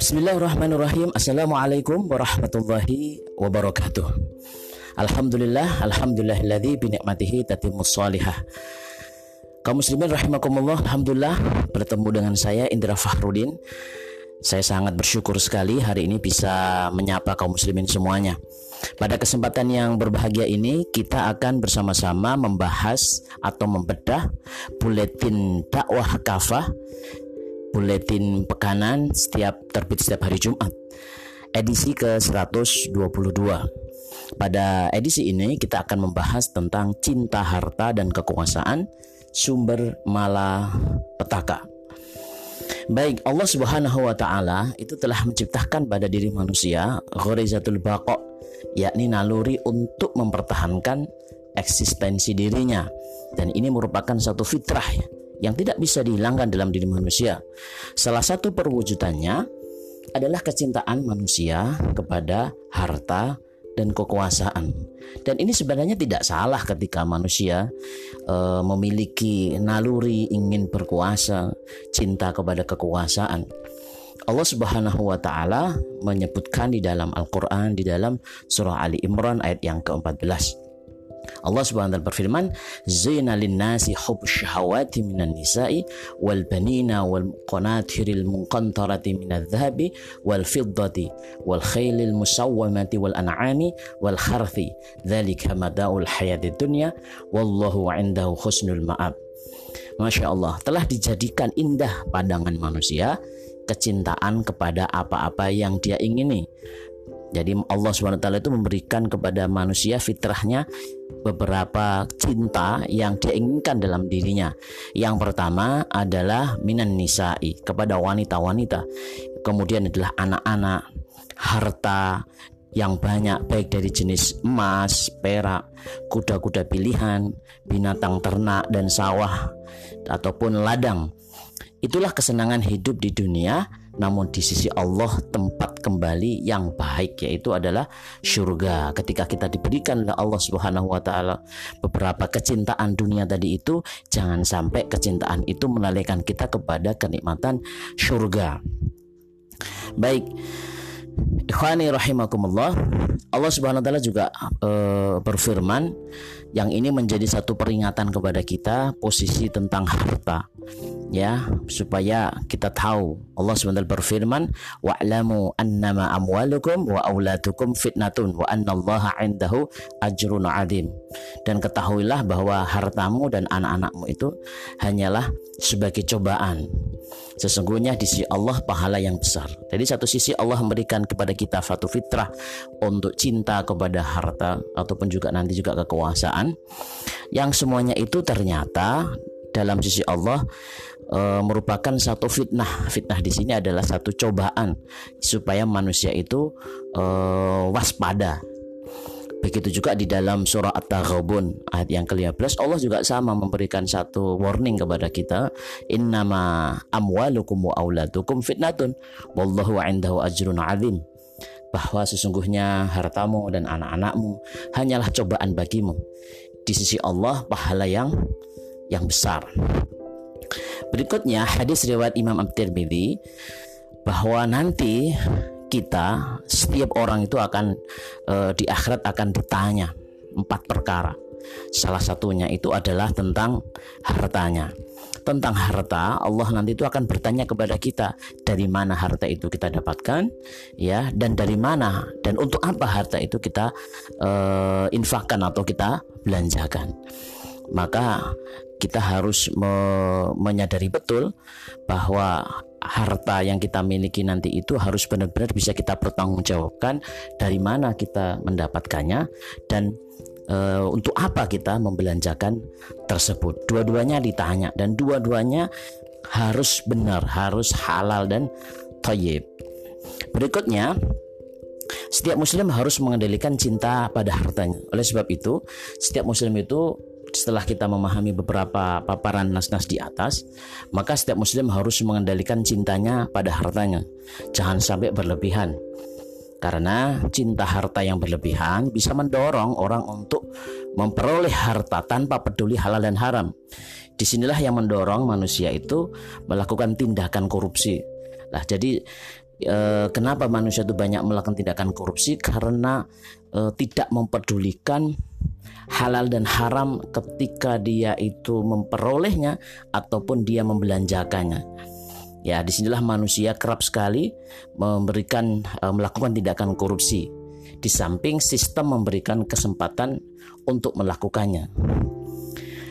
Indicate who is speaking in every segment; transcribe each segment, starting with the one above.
Speaker 1: Bismillahirrahmanirrahim. Assalamualaikum warahmatullahi wabarakatuh. Alhamdulillah, alhamdulillahilladzi bi ni'matihi tatimmus shalihah. Kaum muslimin rahimakumullah, alhamdulillah bertemu dengan saya Indra Fahrudin. Saya sangat bersyukur sekali hari ini bisa menyapa kaum muslimin semuanya. Pada kesempatan yang berbahagia ini kita akan bersama-sama membahas atau membedah buletin dakwah kafah buletin pekanan setiap terbit setiap hari Jumat. Edisi ke-122 pada edisi ini kita akan membahas tentang cinta harta dan kekuasaan sumber malapetaka Baik, Allah Subhanahu wa taala itu telah menciptakan pada diri manusia ghorizatul baqa, yakni naluri untuk mempertahankan eksistensi dirinya. Dan ini merupakan satu fitrah yang tidak bisa dihilangkan dalam diri manusia. Salah satu perwujudannya adalah kecintaan manusia kepada harta dan kekuasaan. Dan ini sebenarnya tidak salah ketika manusia e, memiliki naluri ingin berkuasa, cinta kepada kekuasaan. Allah Subhanahu wa taala menyebutkan di dalam Al-Qur'an di dalam surah Ali Imran ayat yang ke-14. Allah Subhanahu wa taala berfirman, "Zina lin-nasi hubb syahawati minan nisa'i wal banina wal qanatiril munqantarati minadh-dhahabi wal fiddati wal khailil musawwamati wal an'ami wal harthi. Dzalika madaul hayatid dunya wallahu 'indahu husnul ma'ab." Masya Allah telah dijadikan indah pandangan manusia kecintaan kepada apa-apa yang dia ingini jadi Allah SWT itu memberikan kepada manusia fitrahnya beberapa cinta yang dia inginkan dalam dirinya. Yang pertama adalah minan nisa'i kepada wanita-wanita. Kemudian adalah anak-anak, harta yang banyak baik dari jenis emas, perak, kuda-kuda pilihan, binatang ternak dan sawah ataupun ladang. Itulah kesenangan hidup di dunia namun di sisi Allah tempat kembali yang baik yaitu adalah surga ketika kita diberikan oleh Allah Subhanahu wa taala beberapa kecintaan dunia tadi itu jangan sampai kecintaan itu melalaikan kita kepada kenikmatan surga baik Ikhwani rahimakumullah Allah subhanahu wa ta'ala juga e, berfirman Yang ini menjadi satu peringatan kepada kita Posisi tentang harta. Ya supaya kita tahu Allah SWT berfirman wa'lamu annama amwalukum wa auladukum fitnatun wa annallaha indahu ajrun adim. Dan ketahuilah bahwa hartamu dan anak-anakmu itu hanyalah sebagai cobaan. Sesungguhnya di sisi Allah pahala yang besar. Jadi satu sisi Allah memberikan kepada kita satu fitrah untuk cinta kepada harta ataupun juga nanti juga kekuasaan yang semuanya itu ternyata dalam sisi Allah e, merupakan satu fitnah. Fitnah di sini adalah satu cobaan supaya manusia itu e, waspada. Begitu juga di dalam surah At-Taghabun ayat yang ke-15 Allah juga sama memberikan satu warning kepada kita. Innama amwalukum wa auladukum fitnatun wallahu indahu ajrun azim. Bahwa sesungguhnya hartamu dan anak-anakmu hanyalah cobaan bagimu. Di sisi Allah pahala yang yang besar. Berikutnya hadis riwayat Imam At-Tirmidzi bahwa nanti kita setiap orang itu akan e, di akhirat akan ditanya empat perkara. Salah satunya itu adalah tentang hartanya. Tentang harta, Allah nanti itu akan bertanya kepada kita dari mana harta itu kita dapatkan, ya, dan dari mana dan untuk apa harta itu kita e, infakkan atau kita belanjakan. Maka kita harus me menyadari betul bahwa harta yang kita miliki nanti itu harus benar-benar bisa kita pertanggungjawabkan dari mana kita mendapatkannya dan e, untuk apa kita membelanjakan tersebut. Dua-duanya ditanya dan dua-duanya harus benar, harus halal dan thayyib. Berikutnya, setiap muslim harus mengendalikan cinta pada hartanya. Oleh sebab itu, setiap muslim itu setelah kita memahami beberapa paparan nas-nas di atas, maka setiap muslim harus mengendalikan cintanya pada hartanya. Jangan sampai berlebihan. Karena cinta harta yang berlebihan bisa mendorong orang untuk memperoleh harta tanpa peduli halal dan haram. Di sinilah yang mendorong manusia itu melakukan tindakan korupsi. Nah, jadi e, kenapa manusia itu banyak melakukan tindakan korupsi karena e, tidak mempedulikan halal dan haram ketika dia itu memperolehnya ataupun dia membelanjakannya. Ya, di sinilah manusia kerap sekali memberikan e, melakukan tindakan korupsi. Di samping sistem memberikan kesempatan untuk melakukannya.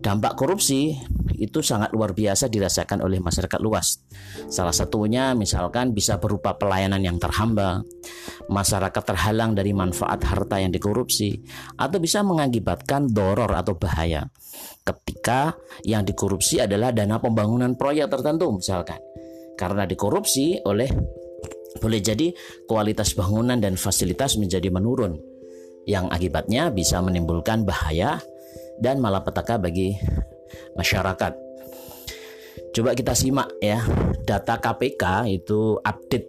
Speaker 1: Dampak korupsi itu sangat luar biasa dirasakan oleh masyarakat luas. Salah satunya misalkan bisa berupa pelayanan yang terhamba, masyarakat terhalang dari manfaat harta yang dikorupsi, atau bisa mengakibatkan doror atau bahaya. Ketika yang dikorupsi adalah dana pembangunan proyek tertentu misalkan. Karena dikorupsi oleh boleh jadi kualitas bangunan dan fasilitas menjadi menurun yang akibatnya bisa menimbulkan bahaya dan malapetaka bagi masyarakat. Coba kita simak ya, data KPK itu update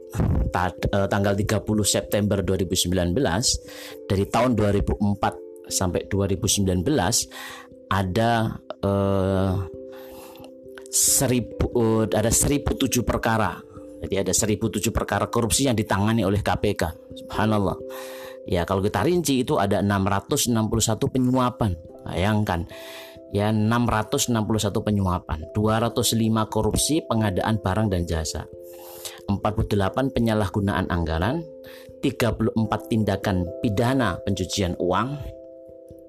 Speaker 1: eh, tanggal 30 September 2019 dari tahun 2004 sampai 2019 ada eh, seribu eh, ada 1007 perkara. Jadi ada 1007 perkara korupsi yang ditangani oleh KPK. Subhanallah. Ya, kalau kita rinci itu ada 661 penyuapan Bayangkan ya 661 penyuapan, 205 korupsi pengadaan barang dan jasa, 48 penyalahgunaan anggaran, 34 tindakan pidana pencucian uang,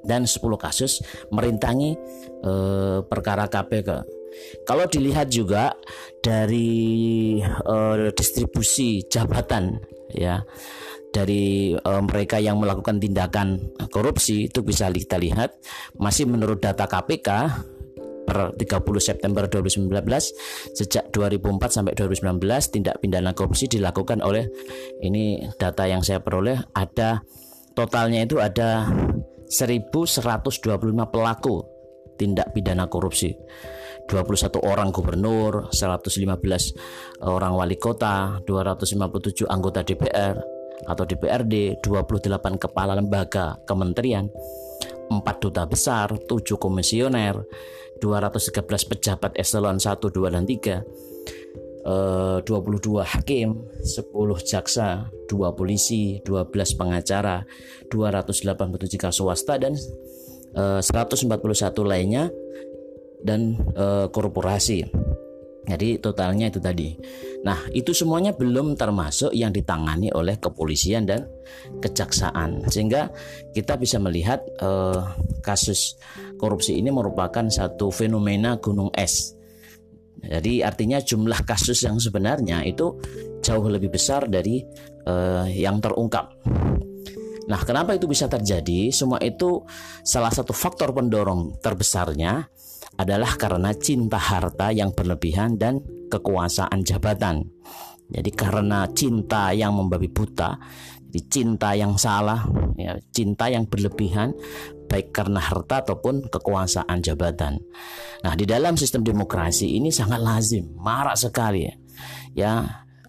Speaker 1: dan 10 kasus merintangi eh, perkara KPK. Kalau dilihat juga dari eh, distribusi jabatan ya dari e, mereka yang melakukan tindakan korupsi itu bisa kita lihat masih menurut data KPK per 30 September 2019 sejak 2004 sampai 2019 tindak pidana korupsi dilakukan oleh ini data yang saya peroleh ada totalnya itu ada 1125 pelaku tindak pidana korupsi. 21 orang gubernur, 115 orang wali kota, 257 anggota DPR, atau DPRD, 28 kepala lembaga kementerian, 4 duta besar, 7 komisioner, 213 pejabat eselon 1, 2 dan 3, 22 eh, hakim, 10 jaksa, 2 polisi, 12 pengacara, 287 jika swasta dan 141 eh, lainnya dan eh, korporasi. Jadi totalnya itu tadi. Nah, itu semuanya belum termasuk yang ditangani oleh kepolisian dan kejaksaan. Sehingga kita bisa melihat eh, kasus korupsi ini merupakan satu fenomena gunung es. Jadi artinya jumlah kasus yang sebenarnya itu jauh lebih besar dari eh, yang terungkap. Nah, kenapa itu bisa terjadi? Semua itu salah satu faktor pendorong terbesarnya adalah karena cinta harta yang berlebihan dan kekuasaan jabatan. Jadi karena cinta yang membabi buta, jadi cinta yang salah, ya, cinta yang berlebihan baik karena harta ataupun kekuasaan jabatan. Nah, di dalam sistem demokrasi ini sangat lazim, marak sekali ya. Ya,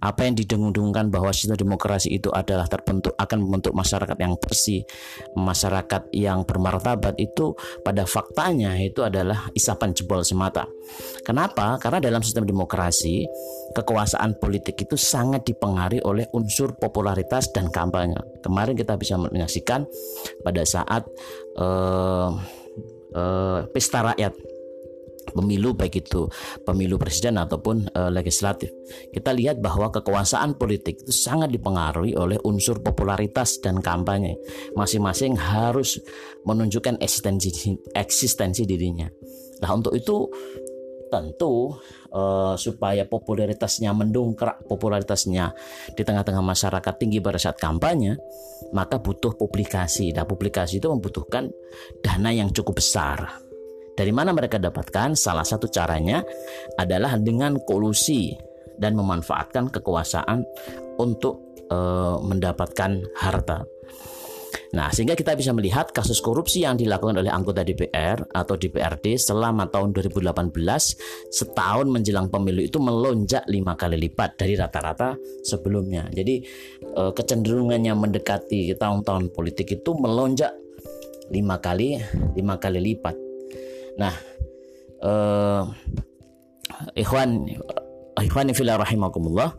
Speaker 1: apa yang didengung-dengungkan bahwa sistem demokrasi itu adalah terbentuk akan membentuk masyarakat yang bersih, masyarakat yang bermartabat itu pada faktanya itu adalah isapan jebol semata. Kenapa? Karena dalam sistem demokrasi kekuasaan politik itu sangat dipengaruhi oleh unsur popularitas dan kampanye. Kemarin kita bisa menyaksikan pada saat uh, uh, pesta rakyat pemilu baik itu pemilu presiden ataupun uh, legislatif. Kita lihat bahwa kekuasaan politik itu sangat dipengaruhi oleh unsur popularitas dan kampanye. Masing-masing harus menunjukkan eksistensi eksistensi dirinya. Nah, untuk itu tentu uh, supaya popularitasnya mendongkrak popularitasnya di tengah-tengah masyarakat tinggi pada saat kampanye maka butuh publikasi. Nah, publikasi itu membutuhkan dana yang cukup besar. Dari mana mereka dapatkan? Salah satu caranya adalah dengan kolusi dan memanfaatkan kekuasaan untuk e, mendapatkan harta. Nah, sehingga kita bisa melihat kasus korupsi yang dilakukan oleh anggota DPR atau DPRD selama tahun 2018 setahun menjelang pemilu itu melonjak lima kali lipat dari rata-rata sebelumnya. Jadi e, kecenderungannya mendekati tahun-tahun politik itu melonjak lima kali lima kali lipat. Nah, uh, ikhwan ikhwan fillah rahimakumullah.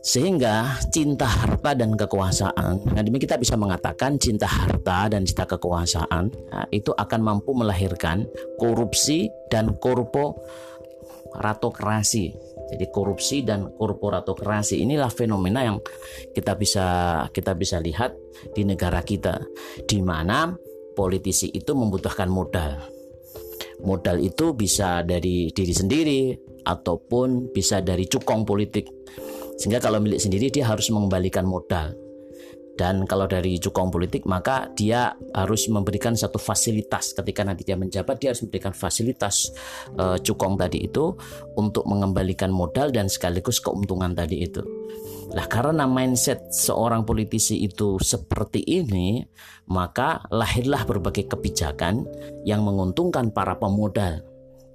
Speaker 1: Sehingga cinta harta dan kekuasaan, nah demi kita bisa mengatakan cinta harta dan cinta kekuasaan nah, itu akan mampu melahirkan korupsi dan korporatokrasi. Jadi korupsi dan korporatokrasi inilah fenomena yang kita bisa kita bisa lihat di negara kita, di mana politisi itu membutuhkan modal. Modal itu bisa dari diri sendiri ataupun bisa dari cukong politik sehingga kalau milik sendiri dia harus mengembalikan modal. Dan kalau dari cukong politik maka dia harus memberikan satu fasilitas ketika nanti dia menjabat dia harus memberikan fasilitas uh, cukong tadi itu untuk mengembalikan modal dan sekaligus keuntungan tadi itu. Nah, karena mindset seorang politisi itu seperti ini, maka lahirlah berbagai kebijakan yang menguntungkan para pemodal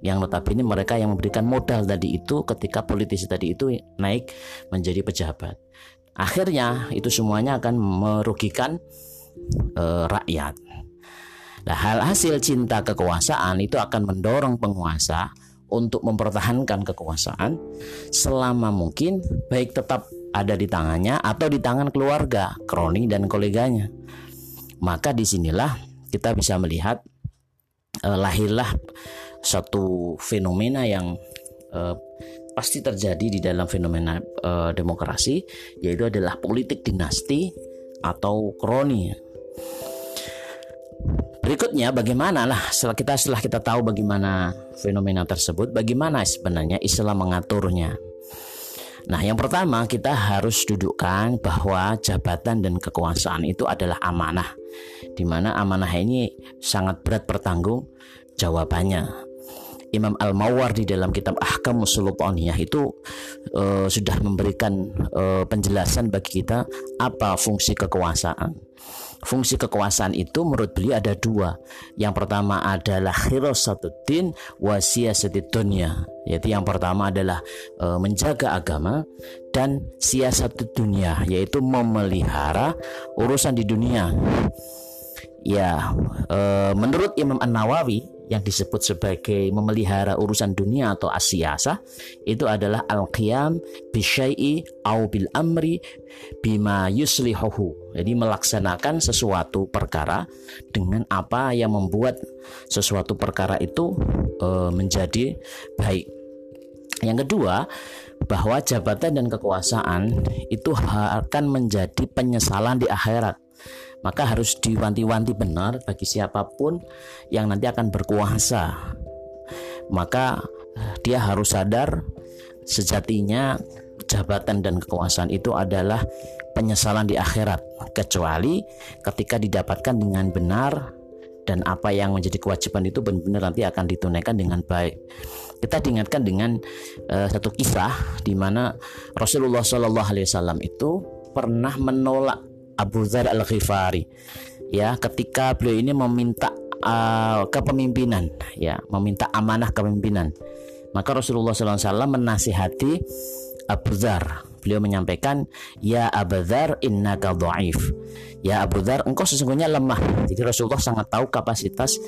Speaker 1: yang notabene mereka yang memberikan modal tadi itu ketika politisi tadi itu naik menjadi pejabat. Akhirnya itu semuanya akan merugikan e, rakyat. Nah, hal hasil cinta kekuasaan itu akan mendorong penguasa untuk mempertahankan kekuasaan selama mungkin baik tetap ada di tangannya atau di tangan keluarga, kroni dan koleganya. Maka di sinilah kita bisa melihat eh, lahirlah satu fenomena yang uh, pasti terjadi di dalam fenomena uh, demokrasi yaitu adalah politik dinasti atau kroni. Berikutnya bagaimana lah setelah kita setelah kita tahu bagaimana fenomena tersebut, bagaimana sebenarnya Islam mengaturnya. Nah, yang pertama kita harus dudukkan bahwa jabatan dan kekuasaan itu adalah amanah, di mana amanah ini sangat berat bertanggung jawabannya. Imam Al-Mawardi dalam kitab Ahkam Sultaniyah itu uh, sudah memberikan uh, penjelasan bagi kita apa fungsi kekuasaan. Fungsi kekuasaan itu menurut beliau ada dua. Yang pertama adalah khirasatuddin wa dunia. Yaitu yang pertama adalah e, menjaga agama dan siasat dunia, yaitu memelihara urusan di dunia. Ya, e, menurut Imam An Nawawi yang disebut sebagai memelihara urusan dunia atau asyasa itu adalah al-qiyam bisyai'i au bil amri bima yuslihuhu. Jadi melaksanakan sesuatu perkara dengan apa yang membuat sesuatu perkara itu e, menjadi baik. Yang kedua, bahwa jabatan dan kekuasaan itu akan menjadi penyesalan di akhirat maka harus diwanti-wanti benar bagi siapa pun yang nanti akan berkuasa. Maka eh, dia harus sadar sejatinya jabatan dan kekuasaan itu adalah penyesalan di akhirat kecuali ketika didapatkan dengan benar dan apa yang menjadi kewajiban itu benar-benar nanti akan ditunaikan dengan baik. Kita diingatkan dengan uh, satu kisah di mana Rasulullah Shallallahu Alaihi Wasallam itu pernah menolak Abu Dzar Al Ghifari ya ketika beliau ini meminta uh, kepemimpinan ya meminta amanah kepemimpinan. Maka Rasulullah SAW menasihati Abu Dzar beliau menyampaikan ya Abu Dzar innaka dhaif. Ya Abu Dzar engkau sesungguhnya lemah. Jadi Rasulullah sangat tahu kapasitas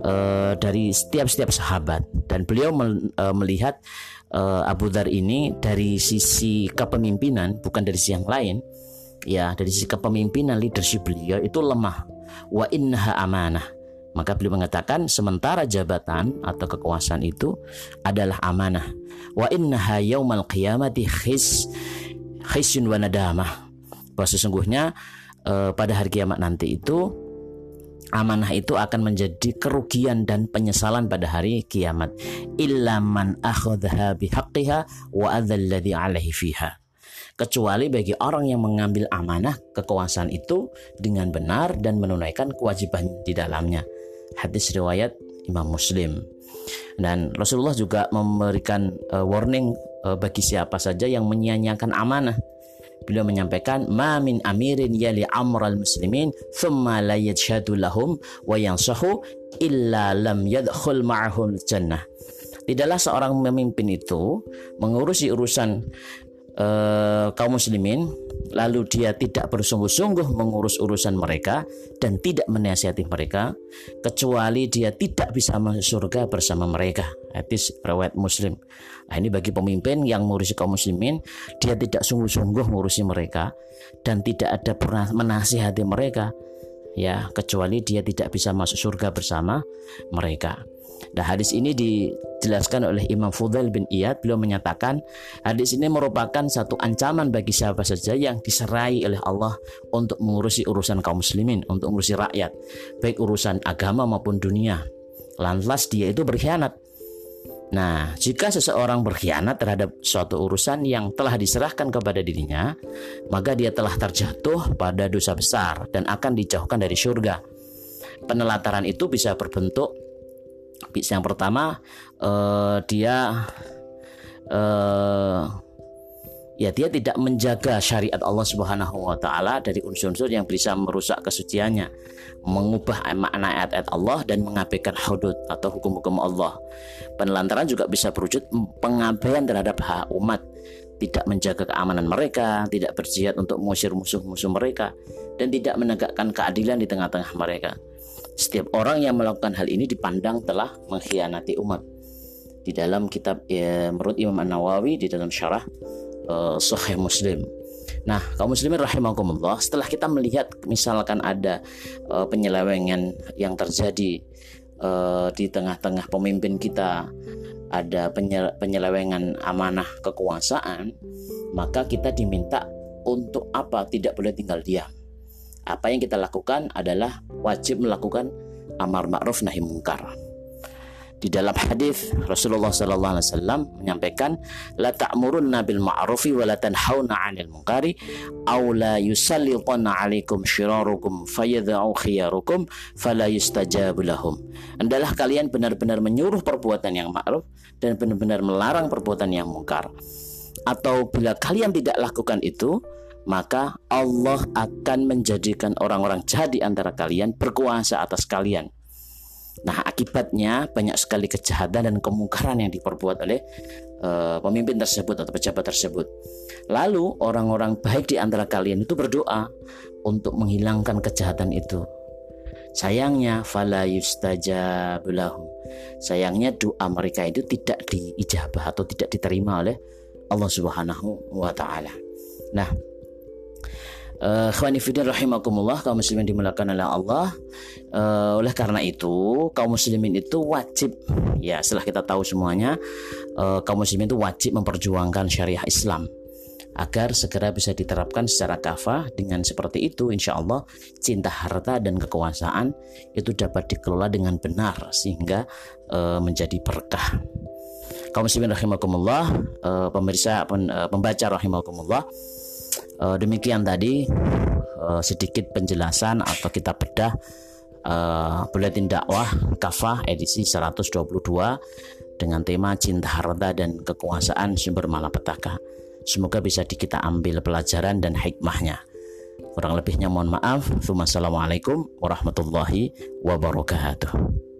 Speaker 1: uh, dari setiap-setiap sahabat. Dan beliau uh, melihat uh, Abu Dzar ini dari sisi kepemimpinan bukan dari sisi yang lain ya dari sisi kepemimpinan leadership beliau itu lemah. Wa innaha amanah. Maka beliau mengatakan sementara jabatan atau kekuasaan itu adalah amanah. Wa innaha yaumal qiyamati khis khisyun wa nadamah. Bahwa sesungguhnya eh, pada hari kiamat nanti itu amanah itu akan menjadi kerugian dan penyesalan pada hari kiamat. Illa man akhadha bihaqqiha wa adzalladzi alaihi fiha kecuali bagi orang yang mengambil amanah kekuasaan itu dengan benar dan menunaikan kewajiban di dalamnya. Hadis riwayat Imam Muslim. Dan Rasulullah juga memberikan uh, warning uh, bagi siapa saja yang menyia-nyiakan amanah. Beliau menyampaikan, "Ma min amirin yali amral muslimin thumma la yajhadu lahum wa yansahu illa lam yadkhul ma'ahum jannah." Tidaklah seorang pemimpin itu mengurusi urusan uh, kaum muslimin lalu dia tidak bersungguh-sungguh mengurus urusan mereka dan tidak menasihati mereka kecuali dia tidak bisa masuk surga bersama mereka. Hadis riwayat muslim. Nah ini bagi pemimpin yang mengurusi kaum muslimin dia tidak sungguh-sungguh mengurusi mereka dan tidak ada pernah menasihati mereka ya kecuali dia tidak bisa masuk surga bersama mereka Nah hadis ini dijelaskan oleh Imam Fudail bin Iyad. Beliau menyatakan hadis ini merupakan satu ancaman bagi siapa saja yang diserai oleh Allah Untuk mengurusi urusan kaum muslimin Untuk mengurusi rakyat Baik urusan agama maupun dunia. Lantas dia itu berkhianat. Nah, jika seseorang berkhianat terhadap suatu urusan yang telah diserahkan kepada dirinya, maka dia telah terjatuh pada dosa besar dan akan dijauhkan dari surga. Penelataran itu bisa berbentuk yang pertama uh, dia uh, ya dia tidak menjaga syariat Allah Subhanahu wa taala dari unsur-unsur yang bisa merusak kesuciannya, mengubah makna ayat-ayat Allah dan mengabaikan hudud atau hukum-hukum Allah. Penelantaran juga bisa berwujud pengabaian terhadap hak umat, tidak menjaga keamanan mereka, tidak berjihad untuk mengusir musuh-musuh mereka dan tidak menegakkan keadilan di tengah-tengah mereka. Setiap orang yang melakukan hal ini dipandang telah mengkhianati umat. Di dalam kitab ya, menurut Imam An Nawawi di dalam syarah uh, Sahih Muslim. Nah, kaum muslimin rahimakumullah, setelah kita melihat misalkan ada uh, penyelewengan yang terjadi uh, di tengah-tengah pemimpin kita, ada penyelewengan amanah kekuasaan, maka kita diminta untuk apa? Tidak boleh tinggal diam apa yang kita lakukan adalah wajib melakukan amar ma'ruf nahi mungkar. Di dalam hadis Rasulullah sallallahu alaihi wasallam menyampaikan la ta'murunna bil ma'rufi wa la tanhauna 'anil munkari aw la yusallitanna 'alaikum syirarukum fayadha'u khiyarukum fala yustajabu lahum. Adalah kalian benar-benar menyuruh perbuatan yang ma'ruf dan benar-benar melarang perbuatan yang mungkar. Atau bila kalian tidak lakukan itu, maka Allah akan menjadikan orang-orang jahat di antara kalian berkuasa atas kalian. Nah, akibatnya banyak sekali kejahatan dan kemungkaran yang diperbuat oleh uh, pemimpin tersebut atau pejabat tersebut. Lalu orang-orang baik di antara kalian itu berdoa untuk menghilangkan kejahatan itu. Sayangnya fala yustajabulahum. Sayangnya doa mereka itu tidak diijabah atau tidak diterima oleh Allah Subhanahu wa taala. Nah, Uh, rahimakumullah kaum muslimin dimulakan oleh Allah. Uh, oleh karena itu kaum muslimin itu wajib ya setelah kita tahu semuanya uh, kaum muslimin itu wajib memperjuangkan syariah Islam agar segera bisa diterapkan secara kafah dengan seperti itu insya Allah cinta harta dan kekuasaan itu dapat dikelola dengan benar sehingga uh, menjadi berkah kaum muslimin rahimakumullah uh, pemirsa pen, uh, pembaca rahimakumullah Uh, demikian tadi uh, sedikit penjelasan atau kita bedah uh, buletin dakwah kafah edisi 122 dengan tema cinta harta dan kekuasaan sumber malapetaka. Semoga bisa kita ambil pelajaran dan hikmahnya. Kurang lebihnya mohon maaf. Wassalamualaikum warahmatullahi wabarakatuh.